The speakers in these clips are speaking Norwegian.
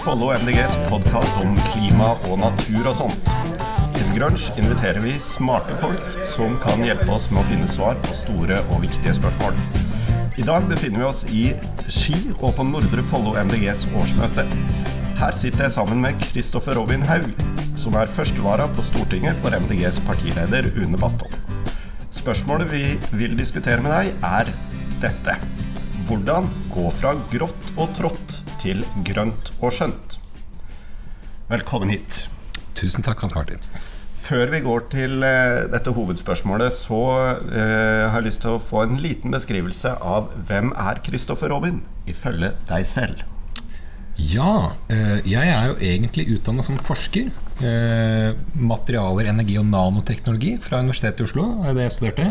Follo MDGs podkast om klima og natur og sånt. Til Grunge inviterer vi smarte folk som kan hjelpe oss med å finne svar på store og viktige spørsmål. I dag befinner vi oss i Ski og på Nordre Follo MDGs årsmøte. Her sitter jeg sammen med Kristoffer Robin Haug, som er førstevara på Stortinget for MDGs partileder Une Bastholm. Spørsmålet vi vil diskutere med deg, er dette. Hvordan gå fra grått og trått til grønt og skjønt? Velkommen hit. Tusen takk, Hans Martin. Før vi går til eh, dette hovedspørsmålet, så eh, har jeg lyst til å få en liten beskrivelse av hvem er Kristoffer Robin, ifølge deg selv. Ja, eh, jeg er jo egentlig utdanna som forsker. Materialer, energi og nanoteknologi fra Universitetet i Oslo. det jeg studerte.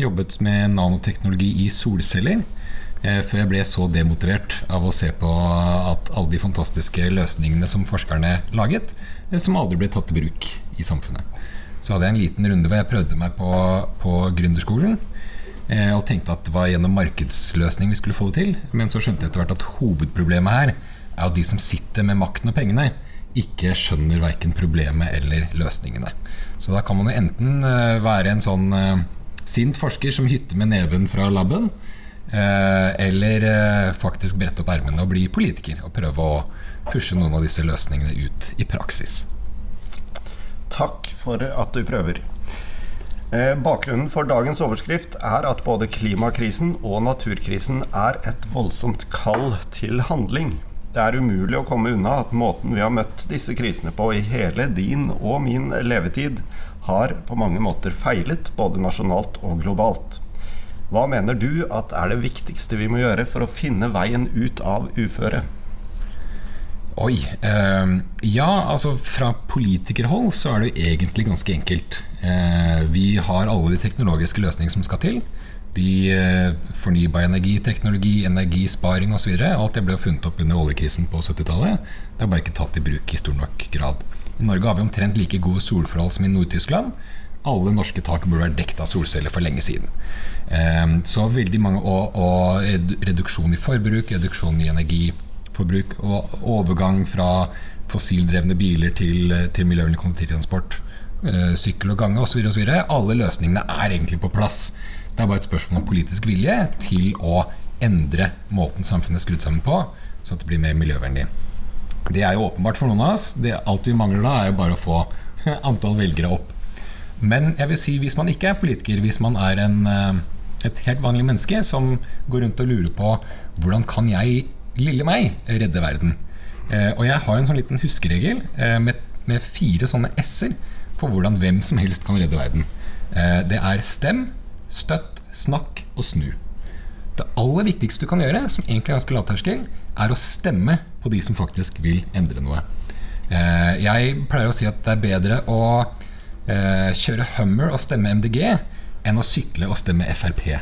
Jobbet med nanoteknologi i solceller. Eh, Før jeg ble så demotivert av å se på at alle de fantastiske løsningene som forskerne laget, eh, som aldri ble tatt i bruk i samfunnet. Så hadde jeg en liten runde hvor jeg prøvde meg på, på gründerskolen. eh, Og tenkte at det var gjennom markedsløsning vi skulle få det til. Men så skjønte jeg etter hvert at hovedproblemet her er at de som sitter med makten og pengene, ikke skjønner verken problemet eller løsningene. Så da kan man jo enten være en sånn sint forsker som hytter med neven fra laben, eller eh, faktisk brette opp ermene og bli politiker og prøve å pushe noen av disse løsningene ut i praksis. Takk for at du prøver. Eh, Bakgrunnen for dagens overskrift er at både klimakrisen og naturkrisen er et voldsomt kall til handling. Det er umulig å komme unna at måten vi har møtt disse krisene på i hele din og min levetid, har på mange måter feilet, både nasjonalt og globalt. Hva mener du at er det viktigste vi må gjøre for å finne veien ut av uføret? Oi. Eh, ja, altså fra politikerhold så er det jo egentlig ganske enkelt. Eh, vi har alle de teknologiske løsningene som skal til. De eh, Fornybar energi, teknologi, energisparing osv. Alt det ble funnet opp under oljekrisen på 70-tallet. Det er bare ikke tatt i bruk i stor nok grad. I Norge har vi omtrent like gode solforhold som i Nord-Tyskland. Alle norske tak burde vært dekket av solceller for lenge siden. Eh, så veldig mange og, og reduksjon i forbruk, reduksjon i energiforbruk og overgang fra fossildrevne biler til, til miljøvennlig kollektivtransport, eh, sykkel og gange osv. Alle løsningene er egentlig på plass. Det er bare et spørsmål om politisk vilje til å endre måten samfunnet er skrudd sammen på, så at det blir mer miljøvennlig. Det er jo åpenbart for noen av oss. Det, alt vi mangler da, er jo bare å få antall velgere opp. Men jeg vil si hvis man ikke er politiker, hvis man er en, eh, et helt vanlig menneske som går rundt og lurer på hvordan kan jeg, lille meg, redde verden? Eh, og jeg har en sånn liten huskeregel eh, med, med fire sånne s-er for hvordan hvem som helst kan redde verden. Det er stem, støtt, snakk og snu. Det aller viktigste du kan gjøre, som egentlig er ganske lavterskel, er å stemme på de som faktisk vil endre noe. Jeg pleier å si at det er bedre å eh, kjøre Hummer og stemme MDG enn å sykle og stemme Frp.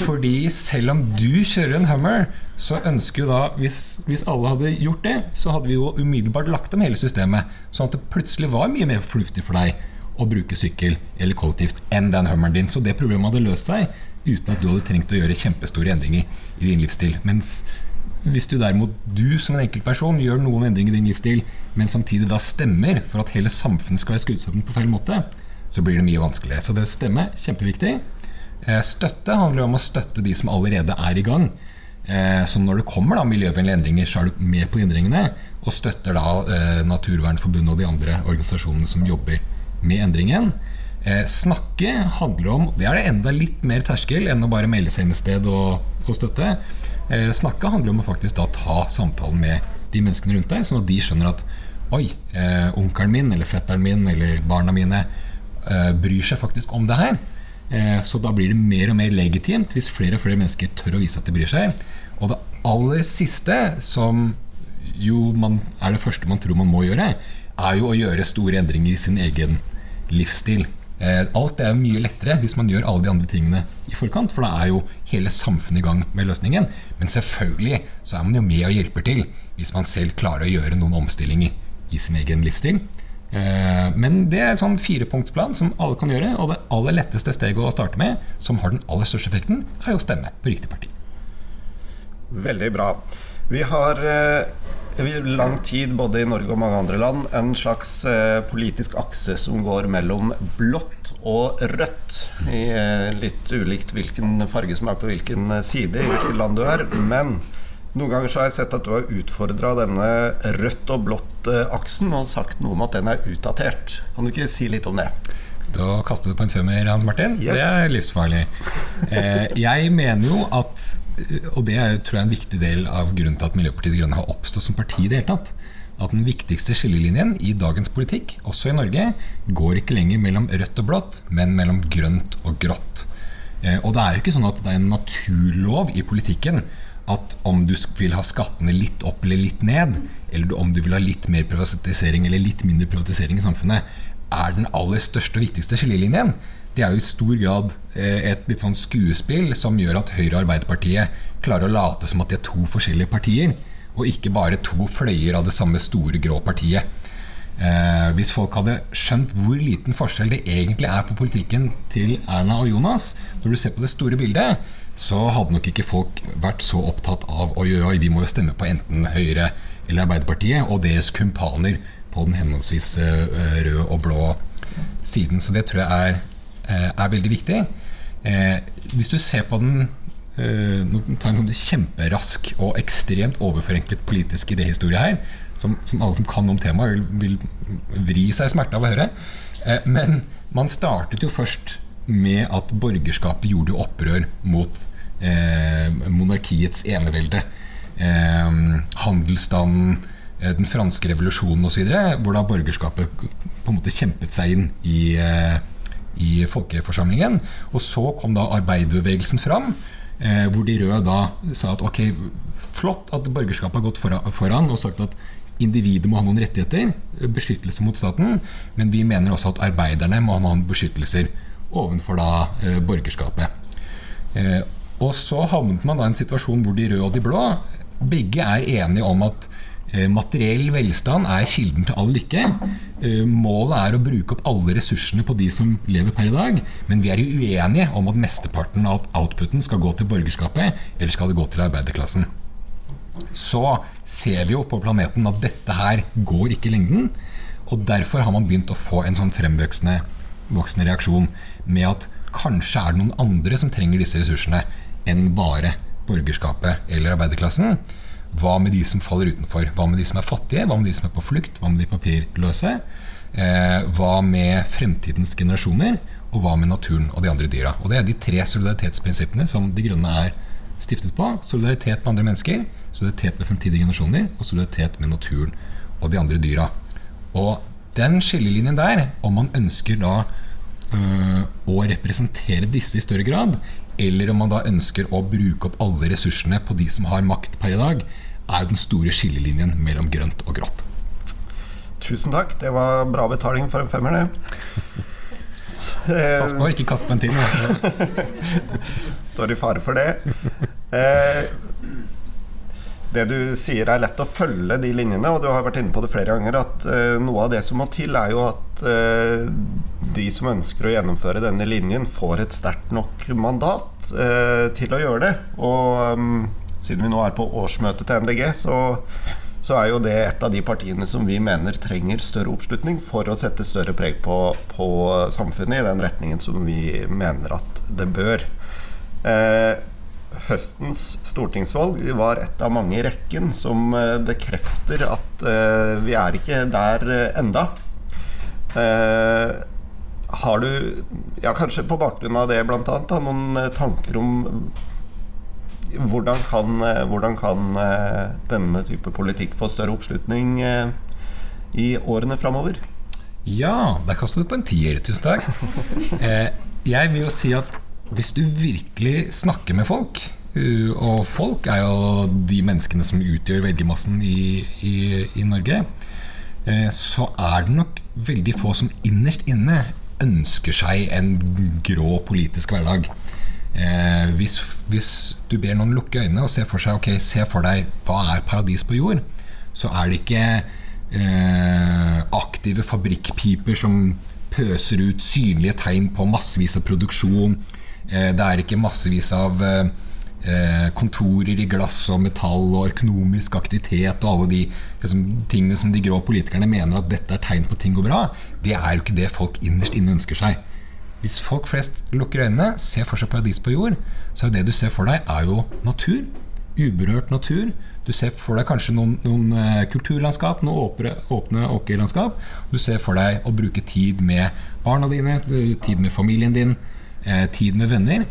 Fordi selv om du kjører en Hummer, så ønsker jo da hvis, hvis alle hadde gjort det, så hadde vi jo umiddelbart lagt om hele systemet. Sånn at det plutselig var mye mer fornuftig for deg å bruke sykkel eller kollektivt enn den Hummeren din. Så det problemet hadde løst seg uten at du hadde trengt å gjøre kjempestore endringer i din livsstil. Mens hvis du derimot, du som en enkeltperson, gjør noen endringer i din livsstil, men samtidig da stemmer for at hele samfunnet skal være skrudd sammen på feil måte, så blir det mye vanskeligere. Så det stemmer, kjempeviktig. Eh, Støtte handler om å støtte de som allerede er i gang. Eh, Så når det kommer da miljøvennlige endringer, så er du med på endringene, og støtter da eh, Naturvernforbundet og de andre organisasjonene som jobber med endringen. Snakke handler om Det er det enda litt mer terskel enn å bare melde seg inn et sted og, og støtte. Eh, Snakke handler om å faktisk da ta samtalen med de menneskene rundt deg, sånn at de skjønner at Oi, eh, onkelen min eller fetteren min eller barna mine eh, bryr seg faktisk om det her. Eh, Så da blir det mer og mer legitimt hvis flere og flere mennesker tør å vise at de bryr seg. Og det aller siste, som jo man, er det første man tror man må gjøre, er jo å gjøre store endringer i sin egen livsstil. Eh, Alt er jo mye lettere hvis man gjør alle de andre tingene i forkant, for da er jo hele samfunnet i gang med løsningen. Men selvfølgelig så er man jo med og hjelper til hvis man selv klarer å gjøre noen omstillinger i sin egen livsstil. Eh, Men det er en sånn firepunktsplan som alle kan gjøre, og det aller letteste steget å starte med, som har den aller største effekten, er jo å stemme på riktig parti. Veldig bra. Vi har i lang tid, både i Norge og mange andre land, en slags politisk akse som går mellom blått og rødt. I, litt ulikt hvilken farge som er på hvilken side i hvilket land du er. Men noen ganger så har jeg sett at du har utfordra denne rødt og blått-aksen og sagt noe om at den er utdatert. Kan du ikke si litt om det? Da kaste det på en femmer, Hans Martin. Yes. Det er livsfarlig. Eh, jeg mener jo at, og det er tror jeg en viktig del av grunnen til at Miljøpartiet De Grønne har oppstått som parti i det hele tatt, at den viktigste skillelinjen i dagens politikk, også i Norge, går ikke lenger mellom rødt og blått, men mellom grønt og grått. Eh, og det er jo ikke sånn at det er en naturlov i politikken at om du vil ha skattene litt opp eller litt ned, eller om du vil ha litt mer privatisering eller litt mindre privatisering i samfunnet, er den aller største og viktigste skillelinjen. Det er jo i stor grad eh, et litt sånn skuespill som gjør at Høyre og Arbeiderpartiet klarer å late som at de er to forskjellige partier, og ikke bare to fløyer av det samme store, grå partiet. Eh, hvis folk hadde skjønt hvor liten forskjell det egentlig er på politikken til Erna og Jonas, når du ser på det store bildet, så hadde nok ikke folk vært så opptatt av oi, oi, vi må jo stemme på enten Høyre eller Arbeiderpartiet og deres kumpaner på den henholdsvis eh, røde og blå siden. Så det tror jeg er, eh, er veldig viktig. Eh, hvis du ser på den Nå tar en sånn kjemperask og ekstremt overforenklet politisk idéhistorie her, som, som, alle som kan om temaet, vil, vil vri seg i smerte av å høre. Men man startet jo først med at borgerskapet gjorde opprør mot eh, monarkiets enevelde. Eh, handelsstanden, den franske revolusjonen osv., hvor da borgerskapet på en måte kjempet seg inn i, eh, i folkeforsamlingen. Og så kom da arbeiderbevegelsen fram. Eh, hvor de røde da sa at ok, flott at borgerskapet har gått foran og sagt at individet må ha noen rettigheter, beskyttelse mot staten, men vi mener også at arbeiderne må ha noen beskyttelser overfor da eh, borgerskapet. Eh, og så havnet man da i en situasjon hvor de røde og de blå begge er enige om at eh, materiell velstand er kilden til all lykke. Målet er å bruke opp alle ressursene på de som lever per i dag. Men vi er jo uenige om at mesteparten av outputen skal gå til borgerskapet, eller skal det gå til arbeiderklassen. Så ser vi jo på planeten at dette her går ikke i lengden. Og derfor har man begynt å få en sånn fremvoksende voksende reaksjon med at kanskje er det noen andre som trenger disse ressursene enn bare borgerskapet eller arbeiderklassen. Hva med de som faller utenfor? Hva med de som er fattige? Hva med de som er på flukt? Hva med de papirløse? Eh, hva med fremtidens generasjoner? Og hva med naturen og de andre dyra? Og Det er de tre solidaritetsprinsippene som De grønne er stiftet på. Solidaritet med andre mennesker, solidaritet med fremtidige generasjoner og solidaritet med naturen og de andre dyra. Og den skillelinjen der, om man ønsker da øh, å representere disse i større grad, eller om man da ønsker å bruke opp alle ressursene på de som har makt per i dag, er den store skillelinjen mellom grønt og grått. Tusen takk. Det var bra betaling for en femmer, det. Pass på, ikke kast til. Står i fare for det. Eh, det du sier er lett å følge de linjene, og du har vært inne på det flere ganger, at uh, noe av det som må til, er jo at uh, de som ønsker å gjennomføre denne linjen, får et sterkt nok mandat uh, til å gjøre det. Og um, siden vi nå er på årsmøtet til MDG, så, så, er jo det et av de partiene som vi mener trenger større oppslutning for å sette større preg på, på samfunnet i den retningen som vi mener at det bør. Eh, høstens stortingsvalg var et av mange i rekken som eh, bekrefter at uh, vi er ikke der uh, enda. Har du, ja, kanskje på bakgrunn av det bl.a., noen tanker om hvordan kan, hvordan kan denne type politikk få større oppslutning i årene framover? Ja, der kastet du på en tier. Tusen takk. jeg vil jo si at hvis du virkelig snakker med folk, uh, og folk er jo de menneskene som utgjør velgermassen i, i, i Norge, uh, så er det nok veldig få som innerst inne ønsker seg en grå politisk hverdag. Eh, hvis, hvis, du ber noen lukke øynene og se for seg Ok, se for deg hva er paradis på jord, så er det ikke eh, aktive fabrikkpiper som pøser ut synlige tegn på massevis av produksjon. Eh, det er ikke massevis av eh, eh, kontorer i glass og metall og økonomisk aktivitet og alle de liksom, tingene som de grå politikerne mener at dette er tegn på at ting går bra, det er jo ikke det folk innerst inne ønsker seg. Hvis folk flest lukker øynene, ser for seg paradis på jord, så er det du ser for deg, er jo natur. Uberørt natur. Du ser for deg kanskje noen, noen uh, kulturlandskap, noen åpne, åpne åkerlandskap. Du ser for deg å bruke tid med barna dine, tid med familien din, uh, tid med venner.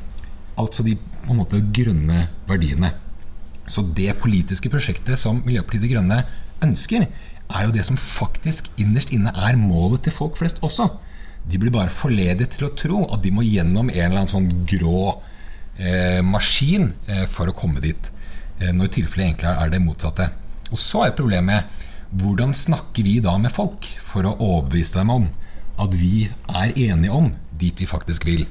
Altså de på en måte grønne verdiene. Så det politiske prosjektet som Miljøpartiet De Grønne ønsker, er jo det som faktisk innerst inne er målet til folk flest også. De blir bare forledet til å tro at de må gjennom en eller annen sånn grå eh, maskin eh, for å komme dit. Eh, når tilfellet egentlig er det motsatte. Og så er problemet hvordan snakker vi da med folk for å overbevise dem om at vi er enige om dit vi faktisk vil.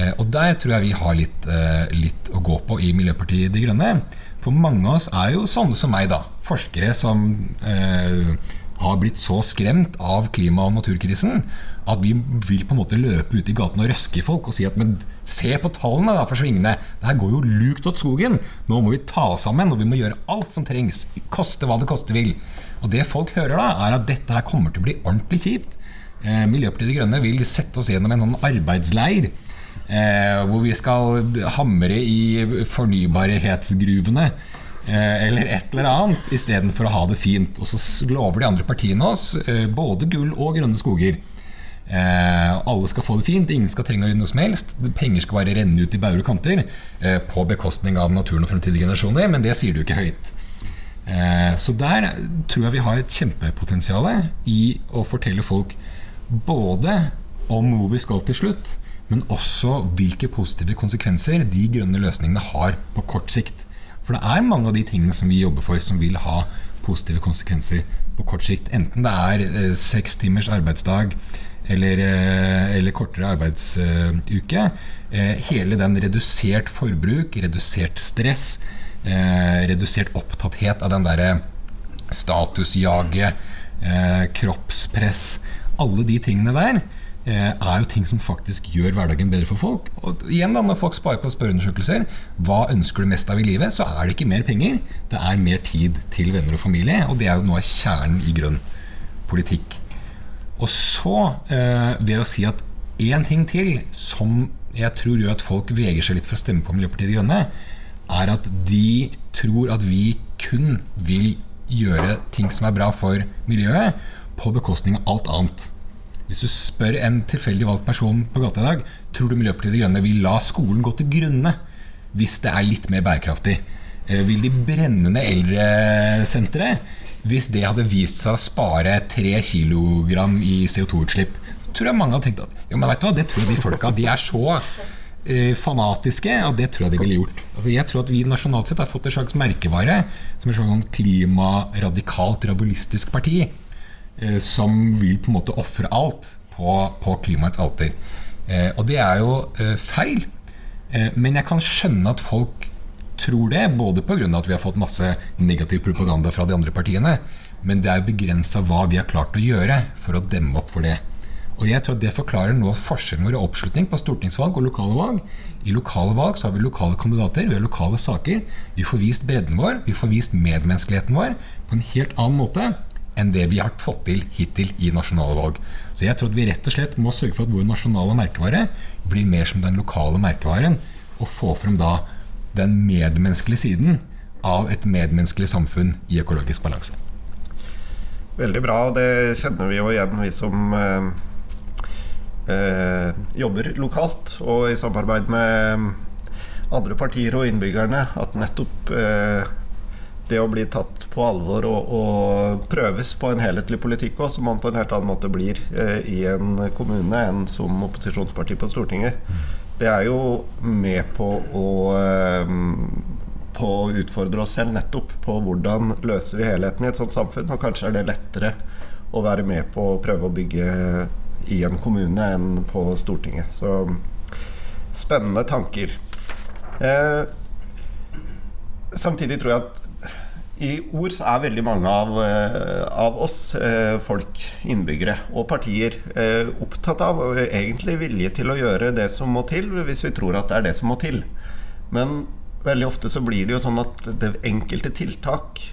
Eh, og der tror jeg vi har litt, eh, litt å gå på i Miljøpartiet De Grønne. For mange av oss er jo sånne som meg, da. Forskere som eh, har blitt så skremt av klima- og naturkrisen at vi vil på en måte løpe ut i gaten og røske i folk og si at men se på tallene da for svingene. Det her går jo lukt åt skogen. Nå må vi ta oss sammen, og vi må gjøre alt som trengs. Koste hva det koste vil. Og det folk hører da, er at dette her kommer til å bli ordentlig kjipt. Eh, Miljøpartiet De Grønne vil sette oss gjennom en sånn arbeidsleir. Eh, hvor vi skal hamre i fornybarhetsgruvene. Eh, eller et eller annet, istedenfor å ha det fint. Og så lover de andre partiene oss eh, både gull og grønne skoger. Eh, alle skal få det fint, ingen skal trenge å gjøre noe som helst. Penger skal bare renne ut i bauger og kanter på bekostning av naturen og fremtidige generasjoner, men det sier du ikke høyt. så der tror jeg vi har et kjempepotensial i å fortelle folk både om hvor vi skal til slutt, men også hvilke positive konsekvenser de grønne løsningene har på kort sikt. For det er mange av de tingene som vi jobber for, som vil ha positive konsekvenser på kort sikt. Enten det er eh, seks timers arbeidsdag eller, eh, eller kortere arbeidsuke. Eh, hele den redusert forbruk, redusert stress, redusert opptatthet av den derre statusjaget, kroppspress Alle de tingene der er jo ting som faktisk gjør hverdagen bedre for folk. Og igjen da, Når folk sparer på spørreundersøkelser, hva ønsker du mest av i livet, så er det ikke mer penger. Det er mer tid til venner og familie, og det er jo noe av kjernen i grønn politikk. Og så, eh, ved å si at én ting til som jeg tror gjør at folk veger seg litt for å stemme på Miljøpartiet De Grønne, er at de tror at vi kun vil gjøre ting som er bra for miljøet, på bekostning av alt annet. Hvis du spør en tilfeldig valgt person på gata i dag Tror du Miljøpartiet De Grønne vil la skolen gå til grunne hvis det er litt mer bærekraftig? Eh, vil de brenne ned eldresenteret hvis det hadde vist seg å spare 3 kg i CO2-utslipp? Tror jeg mange har tenkt at Ja, men vet du hva, det tror jeg de folka de er så eh, fanatiske, at det tror jeg de ville gjort. Altså, jeg tror at vi nasjonalt sett har fått en slags merkevare som et sånn klimaradikalt, rabulistisk parti. Eh, som vil på en måte ofre alt på, på, klimaets alter. Eh, og det er jo eh, feil. men jeg kan skjønne at folk tror det, både pga. at vi har fått masse negativ propaganda fra de andre partiene, men det er jo begrensa hva vi har klart å gjøre for å demme opp for det. Og jeg tror at Det forklarer noe av forskjellen vår i oppslutning på stortingsvalg og lokale valg. I lokale valg så har vi lokale kandidater, vi har lokale saker. Vi får vist bredden vår, vi får vist medmenneskeligheten vår på en helt annen måte enn det vi har fått til hittil i nasjonale valg. Så jeg tror at vi rett og slett må sørge for at vår nasjonale merkevare blir mer som den lokale merkevaren, og få frem da den medmenneskelige siden av et medmenneskelig samfunn i økologisk balanse. Veldig bra, og det kjenner vi jo igjen, vi som eh, eh, jobber lokalt og i samarbeid med andre partier og innbyggerne, at nettopp eh, det å bli tatt på alvor og, og prøves på en helhetlig politikk òg, som man på en helt annen måte blir eh, i en kommune enn som opposisjonsparti på Stortinget, det er jo med på å eh, på å utfordre oss selv nettopp på hvordan løser vi helheten i et sånt samfunn. Og kanskje er det lettere å være med på å prøve å bygge i en kommune enn på Stortinget. Så spennende tanker. Eh, samtidig tror jeg at i ord så er veldig mange av, eh, av oss, eh, folk, innbyggere og partier, eh, opptatt av og egentlig vilje til å gjøre det som må til, hvis vi tror at det er det som må til. Men veldig ofte så blir det jo sånn at det enkelte tiltak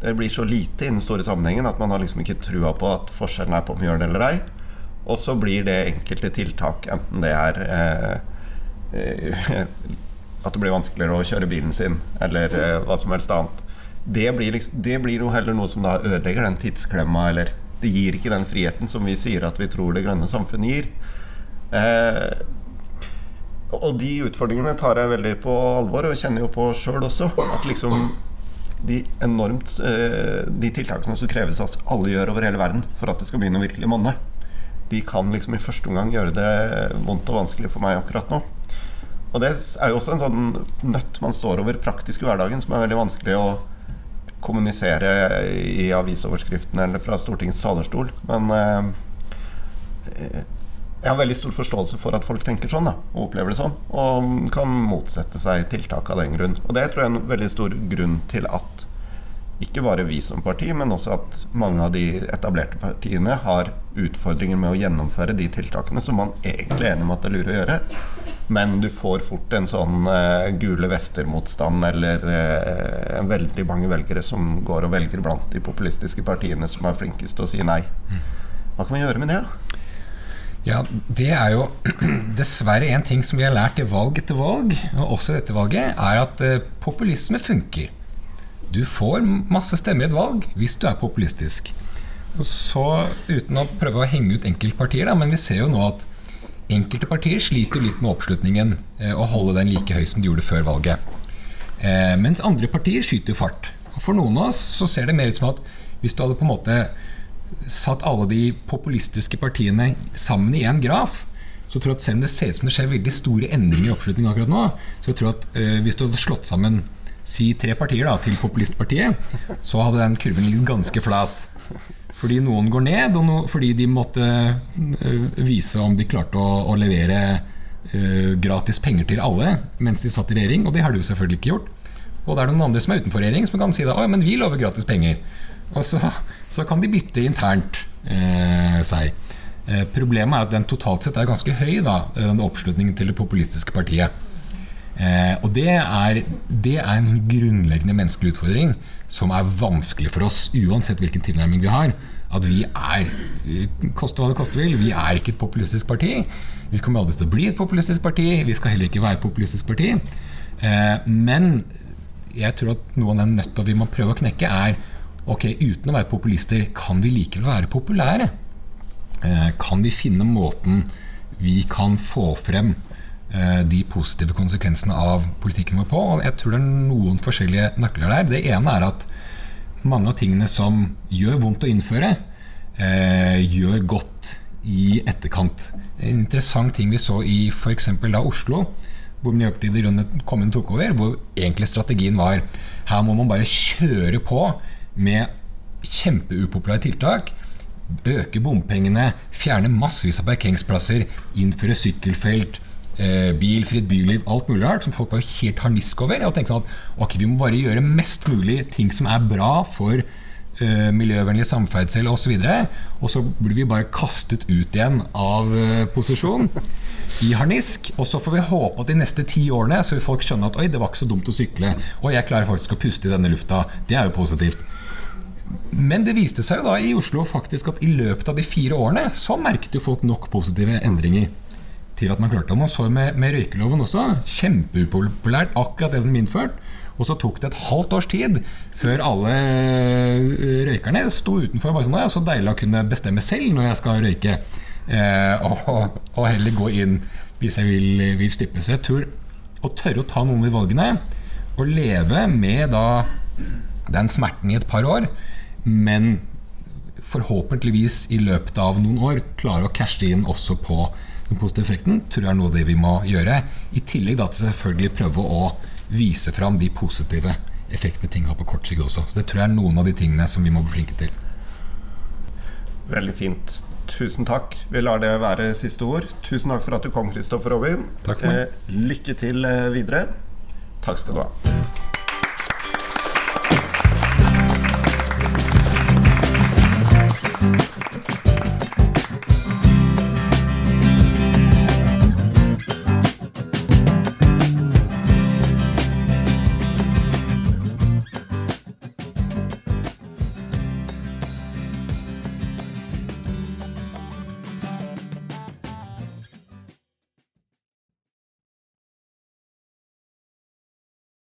det blir så lite i den store sammenhengen at man har liksom ikke trua på at forskjellen er på om vi gjør det eller ei. Og så blir det enkelte tiltak, enten det er eh, at det blir vanskeligere å kjøre bilen sin, eller eh, hva som helst annet. Det blir, liksom, det blir, jo heller noe som da ødelegger den tidsklemma, eller det gir ikke den friheten som vi sier at vi tror det grønne samfunnet gir. Eh, og de utfordringene tar jeg veldig på alvor, og kjenner jo på sjøl også. At liksom de enormt eh, De tiltakene som kreves at alle gjør over hele verden for at det skal begynne å virkelig monne, de kan liksom i første omgang gjøre det vondt og vanskelig for meg akkurat nå. Og det er jo også en sånn nøtt man står over praktisk i hverdagen, som er veldig vanskelig å kommunisere i avisoverskriftene eller fra Stortingets talerstol. Men eh, jeg har veldig stor forståelse for at folk tenker sånn da, og opplever det sånn, og kan motsette seg tiltak av den grunn. Og det tror jeg er en veldig stor grunn til at ikke bare vi som parti, men også at mange av de etablerte partiene har utfordringer med å gjennomføre de tiltakene som man egentlig er enig om at det er lurt å gjøre. Men du får fort en sånn uh, gule vester-motstand eller uh, veldig mange velgere som går og velger blant de populistiske partiene som er flinkest til å si nei. Hva kan vi gjøre med det? da? Ja, Det er jo dessverre en ting som vi har lært i valg etter valg, og også dette valget, er at uh, populisme funker. Du får masse stemmer i et valg hvis du er populistisk. Og så, Uten å prøve å henge ut enkeltpartier, da, men vi ser jo nå at enkelte partier sliter litt med oppslutningen uh, og holde den like høy som de gjorde før valget. Uh, mens andre partier skyter fart. Og For noen av oss så ser det mer ut som at hvis du hadde på en måte satt alle de populistiske partiene sammen i én graf, så tror jeg at selv om det ser ut som det skjer veldig store endringer i oppslutningen akkurat nå, så jeg tror at uh, hvis du hadde slått sammen si tre partier da, til populistpartiet, så hadde den kurven ligget ganske flat. Fordi noen går ned, og no, fordi de måtte uh, vise om de klarte å, å levere uh, gratis penger til alle mens de satt i regjering, og det har de jo selvfølgelig ikke gjort. Og det er noen andre som er utenfor regjering, som kan si da, men vi lover gratis penger. Og så, så kan de bytte internt eh, seg. Eh, problemet er at den totalt sett er ganske høy, da, den oppslutningen til det populistiske partiet. Eh, og det er, det er, en grunnleggende menneskelig utfordring som er vanskelig for oss, uansett hvilken tilnærming vi har. At vi er, koste hva det koste vil, vi er ikke et populistisk parti. Vi kommer aldri til å bli et populistisk parti. Vi skal heller ikke være et populistisk parti. Eh, men jeg tror at noe av den nøtta vi må prøve å knekke, er ok, uten å være populister, kan vi likevel være populære? Eh, kan vi finne måten vi kan få frem eh, de positive konsekvensene av politikken vår på? Og jeg tror det er noen forskjellige nøkler der. Det ene er at mange av tingene som gjør vondt å innføre, eh, gjør godt i etterkant. En interessant ting vi så i f.eks. da Oslo, hvor Miljøpartiet De Grønne kom inn og tok over, hvor egentlig strategien var her må man bare kjøre på med kjempeupopulære tiltak. Øke bompengene, fjerne massevis av parkeringsplasser, innføre sykkelfelt, eh, bilfritt byliv, alt mulig rart som folk var helt harnisk over. Og tenkte sånn at ok, vi må bare gjøre mest mulig ting som er bra for uh, miljøvennlig samferdsel osv. Og, så og så blir vi bare kastet ut igjen av uh, posisjon i harnisk. Og så får vi håpe at de neste ti årene så vil folk skjønne at oi, det var ikke så dumt å sykle. Og jeg klarer faktisk å puste i denne lufta. Det er jo positivt. Men det viste seg jo da i Oslo faktisk at i løpet av de fire årene så merket jo folk nok positive endringer til at man klarte det. Man så jo med, med røykeloven også. Kjempeupopulært, akkurat det den ble innført. Og så tok det et halvt års tid før alle eh, røykerne sto utenfor. bare sånn, ja, Så deilig å kunne bestemme selv når jeg skal røyke. Eh, og, og, heller gå inn hvis jeg vil, vil, slippe. Så jeg tror å tørre å ta noen av valgene, og leve med da den smerten i et par år, men forhåpentligvis i løpet av noen år klare å cashe inn også på den positive effekten, tror jeg er noe av det vi må gjøre. I tillegg da til selvfølgelig prøve å vise fram de positive effektene ting har på kort sikt også. Så Det tror jeg er noen av de tingene som vi må bli flinke til. Veldig fint. Tusen takk. Vi lar det være siste ord. Tusen takk for at du kom, Kristoffer Robin. Takk for meg. Eh, lykke til eh, videre. Takk skal du ha.